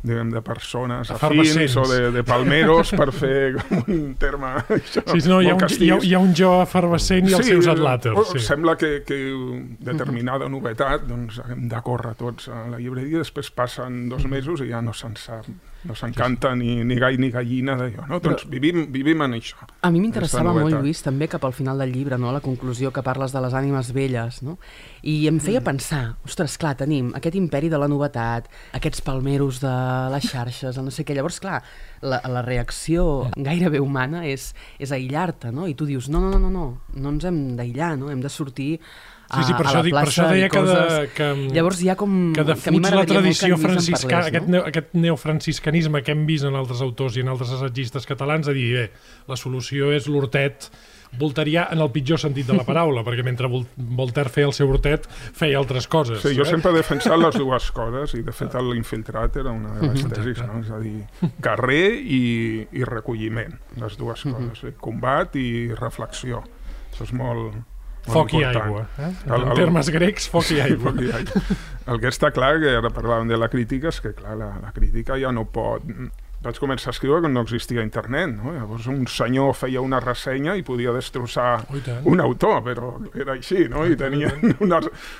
diguem, de persones afins o de, de palmeros per fer com un terme això, Sí, no, hi ha, un, hi, ha, hi ha un jo efervescent i els seus adlàters. o- Sí. Sembla que, que determinada novetat doncs hem de córrer tots a la llibreria, després passen dos mesos i ja no se'n sap, no se'n canta ni, ni gall ni gallina d'allò, no? Doncs vivim, vivim en això. A mi m'interessava molt. Lluís, també cap al final del llibre, no? la conclusió que parles de les ànimes velles, no? i em Mm. feia pensar, ostres, clar, tenim aquest imperi de la novetat, aquests palmeros de les xarxes, no sé què, llavors, clar, la, la reacció gairebé humana és, és aïllar-te, no? i tu dius, no, no, no, no, no, no ens hem d'aïllar, no? hem de sortir a, Sí, sí, per a això, la dic, per plaça això deia que, de, que, Llavors hi ha com... que defuig la que tradició Lluís en franciscana, parlés, aquest, no? neo, aquest neofranciscanisme que hem vist en altres autors i en altres assaggistes catalans, a dir, bé, la solució és l'hortet volterià en el pitjor sentit de la paraula, perquè mentre Vol Voltaire feia el seu hortet, feia altres coses. Sí, jo eh? sempre he defensat les dues coses i de fet l'infiltrat era una de les tesis, no? és a dir, carrer i, i recolliment, les dues coses, eh? combat i reflexió. Això és molt, Foc i important. aigua. Eh? En el- termes grecs, foc i aigua. Foc i aigua. El que està clar, que ara parlàvem de la crítica, és que clar, la, la crítica ja no pot... Vaig començar a escriure quan no existia internet, no? Llavors un senyor feia una ressenya i podia destrossar Oh, i un autor, però era així, no? I tenien [laughs] una,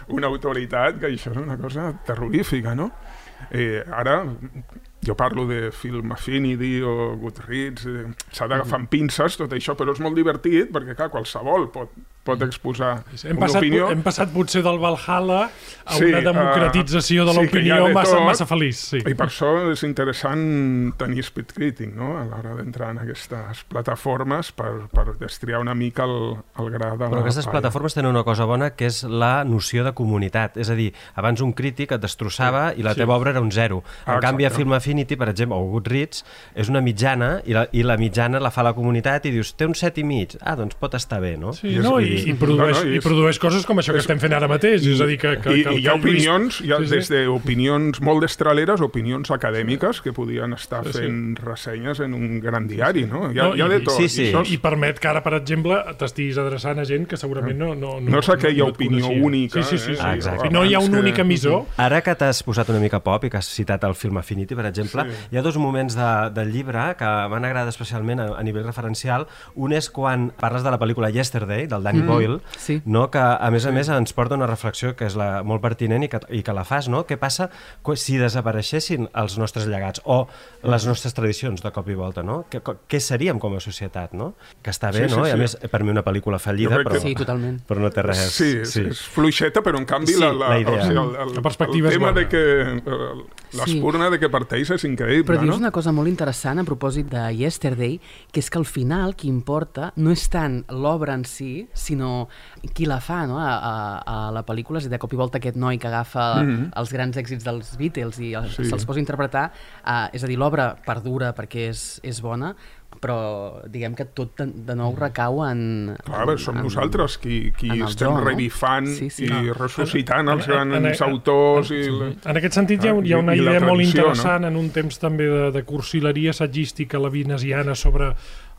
una autoritat que això és una cosa terrorífica, no? Eh, ara jo parlo de Film Affinity o Goodreads, eh, s'ha d'agafar amb pinces tot això, però és molt divertit perquè, clar, qualsevol pot, pot exposar Hem una passat, opinió. hem passat potser del Valhalla a Sí, una democratització de uh, sí, l'opinió de massa, tot. massa feliç. Sí. I per això és interessant tenir speed crític, no?, a l'hora d'entrar en aquestes plataformes per, per destriar una mica el, el gra de la Però aquestes palla. plataformes tenen una cosa bona que és la noció de comunitat. És a dir, abans un crític et destrossava i la Sí. teva obra era un zero. En Ah, canvi, a exacte. Film Affinity, per exemple, o Goodreads, és una mitjana i la, i la mitjana la fa la comunitat i dius, té un set i mig. Ah, doncs pot estar bé, no? Sí, I és- no, i- i, i, produeix, no, no, i i és- produeix coses com això que estem fent ara mateix, és a dir, que, que, I, que, i hi ha Lluís- opinions, hi ha Sí, sí. des d'opinions molt destraleres, opinions acadèmiques que podien estar Sí, sí. fent ressenyes en un gran diari, no? Hi ha, No, hi ha i- de tot. sí, sí. I això és- I permet que ara, per exemple, t'estiguis adreçant a gent que segurament no... No, No és aquella et opinió coneixia. única, Sí, sí, sí. eh? sí. Ah, exacte. I no hi ha un que- únic emissor. Ara que t'has posat una mica pop i que has citat el film Affinity, per exemple, sí. hi ha dos moments de, del llibre que m'han agradat especialment a, a nivell referencial. Un és quan parles de la pel·lícula Yesterday, del Danny Danny Boyle, sí. no? que a més a més ens porta una reflexió que és la, molt pertinent i que, i que la fas, no? Què passa si desapareixessin els nostres llegats o les nostres tradicions de cop i volta, no? Què, què seríem com a societat, no? Que està bé, Sí, sí, no? I a sí. més, per mi una pel·lícula fallida, però, que- Sí, totalment. però no té res. Sí, és, és fluixeta, però en canvi Sí, la, la, la idea. O sigui, el, el, La perspectiva el és tema de que eh, l'espurna de què parteix és increïble, Però dius no? una cosa molt interessant a propòsit de Yesterday, que és que al final qui importa no és tant l'obra en si, sinó qui la fa, no? A, a, a la pel·lícula, és de cop i volta aquest noi que agafa Mhm. els grans èxits dels Beatles i els, Sí. se'ls posa a interpretar, uh, és a dir, l'obra perdura perquè és, és bona, però diguem que tot de, de nou recau en... Clar, bé, som en- nosaltres qui, qui en estem jo, no? revifant Sí, sí. i Ah. ressuscitant els En- [laughs] en- grans en- autors i... la- En aquest sentit hi ha, hi ha una I- i la idea molt tradició, interessant en un temps també de, de cursileria assagística levinesiana sobre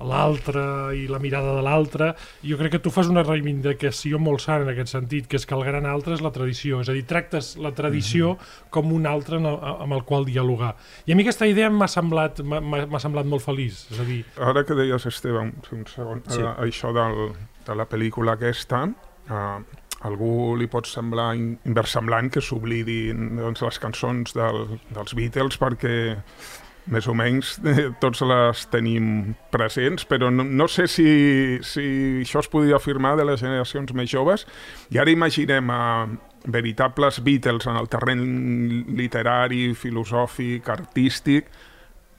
l'altre i la mirada de l'altre. Jo crec que tu fas una reivindicació molt sana en aquest sentit, que és que el gran altre és la tradició, és a dir, tractes la tradició com un altre el- amb el qual dialogar. I a mi aquesta idea m'ha semblat, m'ha- semblat molt feliç, és a dir, Ara que deies, Esteve, un, un segon, Sí. sí. uh, això del, de la pel·lícula aquesta, uh, algú li pot semblar in, inversemblant que s'oblidin doncs, les cançons del, dels Beatles perquè més o menys eh, tots les tenim presents, però no, no sé si, si això es podria afirmar de les generacions més joves. I ara imaginem a veritables Beatles en el terreny literari, filosòfic, artístic,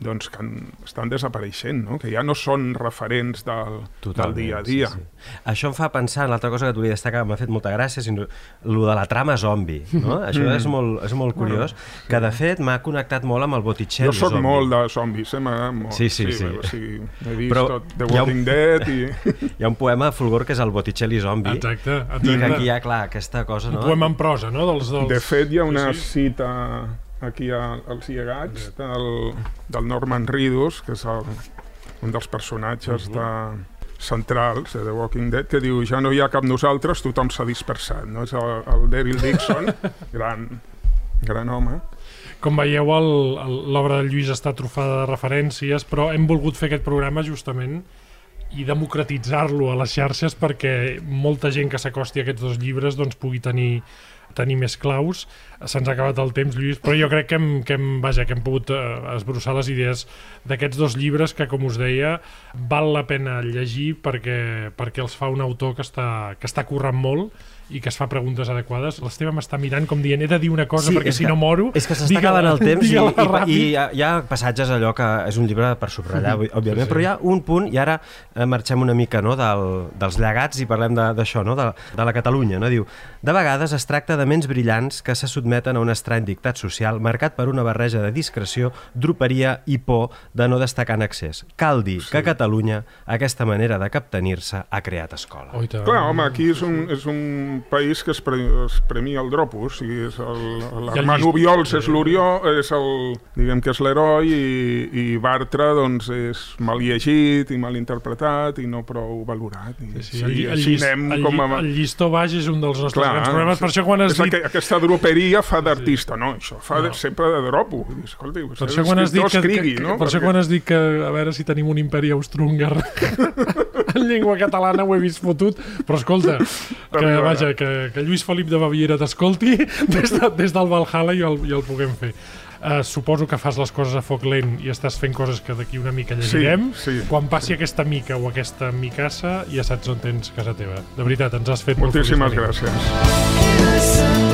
doncs que estan desapareixent, no? que ja no són referents del, del dia a dia. Sí, sí. Això em fa pensar en l'altra cosa que t'hauria de destacar, que m'ha fet molta gràcia, sinó lo de la trama zombi. No? [laughs] Això és molt, és molt curiós, que de fet m'ha connectat molt amb el Botticelli Jo sóc zombi. molt de zombis, eh? molt. Sí, sí, sí. O sigui, he vist Però tot The ha un- Walking Dead i... [laughs] Hi ha un poema a Fulgor que és el Botticelli zombi, exacte, i que exacte. aquí hi ha, clar, aquesta cosa, Un no? poema en prosa, no? Dels, dels... De fet, hi ha una Sí, sí. cita aquí a, als llegats del, del Norman Reedus, que és el, un dels personatges de, centrals de The Walking Dead, que diu ja no hi ha cap nosaltres, tothom s'ha dispersat. No? És el, el Daryl Dixon, [laughs] gran, gran home. Com veieu, l'obra del Lluís està trufada de referències, però hem volgut fer aquest programa justament i democratitzar-lo a les xarxes perquè molta gent que s'acosti a aquests dos llibres doncs, pugui tenir tenir més claus. Se'ns ha acabat el temps, Lluís, però jo crec que hem, que hem, vaja, que hem pogut eh, esbrossar les idees d'aquests dos llibres que, com us deia, val la pena llegir perquè, perquè els fa un autor que està, que està currant molt i que es fa preguntes adequades. L'Esteve m'està mirant com dient he de dir una cosa Sí, perquè si que- no moro... És que s'està acabant el temps [laughs] i, i, i hi ha, hi ha passatges allò que és un llibre per subratllar, mm òbviament, Sí, sí. però hi ha un punt, i ara eh, marxem una mica no, del, dels llegats i parlem de- d'això, no, de, de la Catalunya. No? Diu, de vegades es tracta de ments brillants que se sotmeten a un estrany dictat social marcat per una barreja de discreció, droperia i por de no destacar en excés. Cal dir sí. que a Catalunya aquesta manera de captenir-se ha creat escola. Oh. Clar, home, aquí és un, és un país que es, pre, es premia el dropo, o sigui, és el- l'Armand Ubiols és l'Orió, és el, diguem que és l'heroi, i, i Bartra, doncs, és mal llegit i mal interpretat i no prou valorat. I, Sí, el, lli- el, així llist, anem el, com a... el llistó baix és un dels nostres Clar, grans problemes, per sí. això quan has dit... aqu aquesta droperia fa d'artista, no, això fa No. de, sempre de dropo. Escolti, Per això quan has dit que, escrigui, que, no? per això quan has dit que a veure si tenim un imperi austro-húngar [laughs] en llengua catalana ho he vist fotut, però escolta, que, vaja, que, que Lluís Felip de Baviera t'escolti des, de, des del Valhalla i el, i el puguem fer. Uh, suposo que fas les coses a foc lent i estàs fent coses que d'aquí una mica llegirem. Sí, sí. Quan passi aquesta mica o aquesta micassa, ja saps on tens casa teva. De veritat, ens has fet molt Moltíssimes feliç venir. gràcies.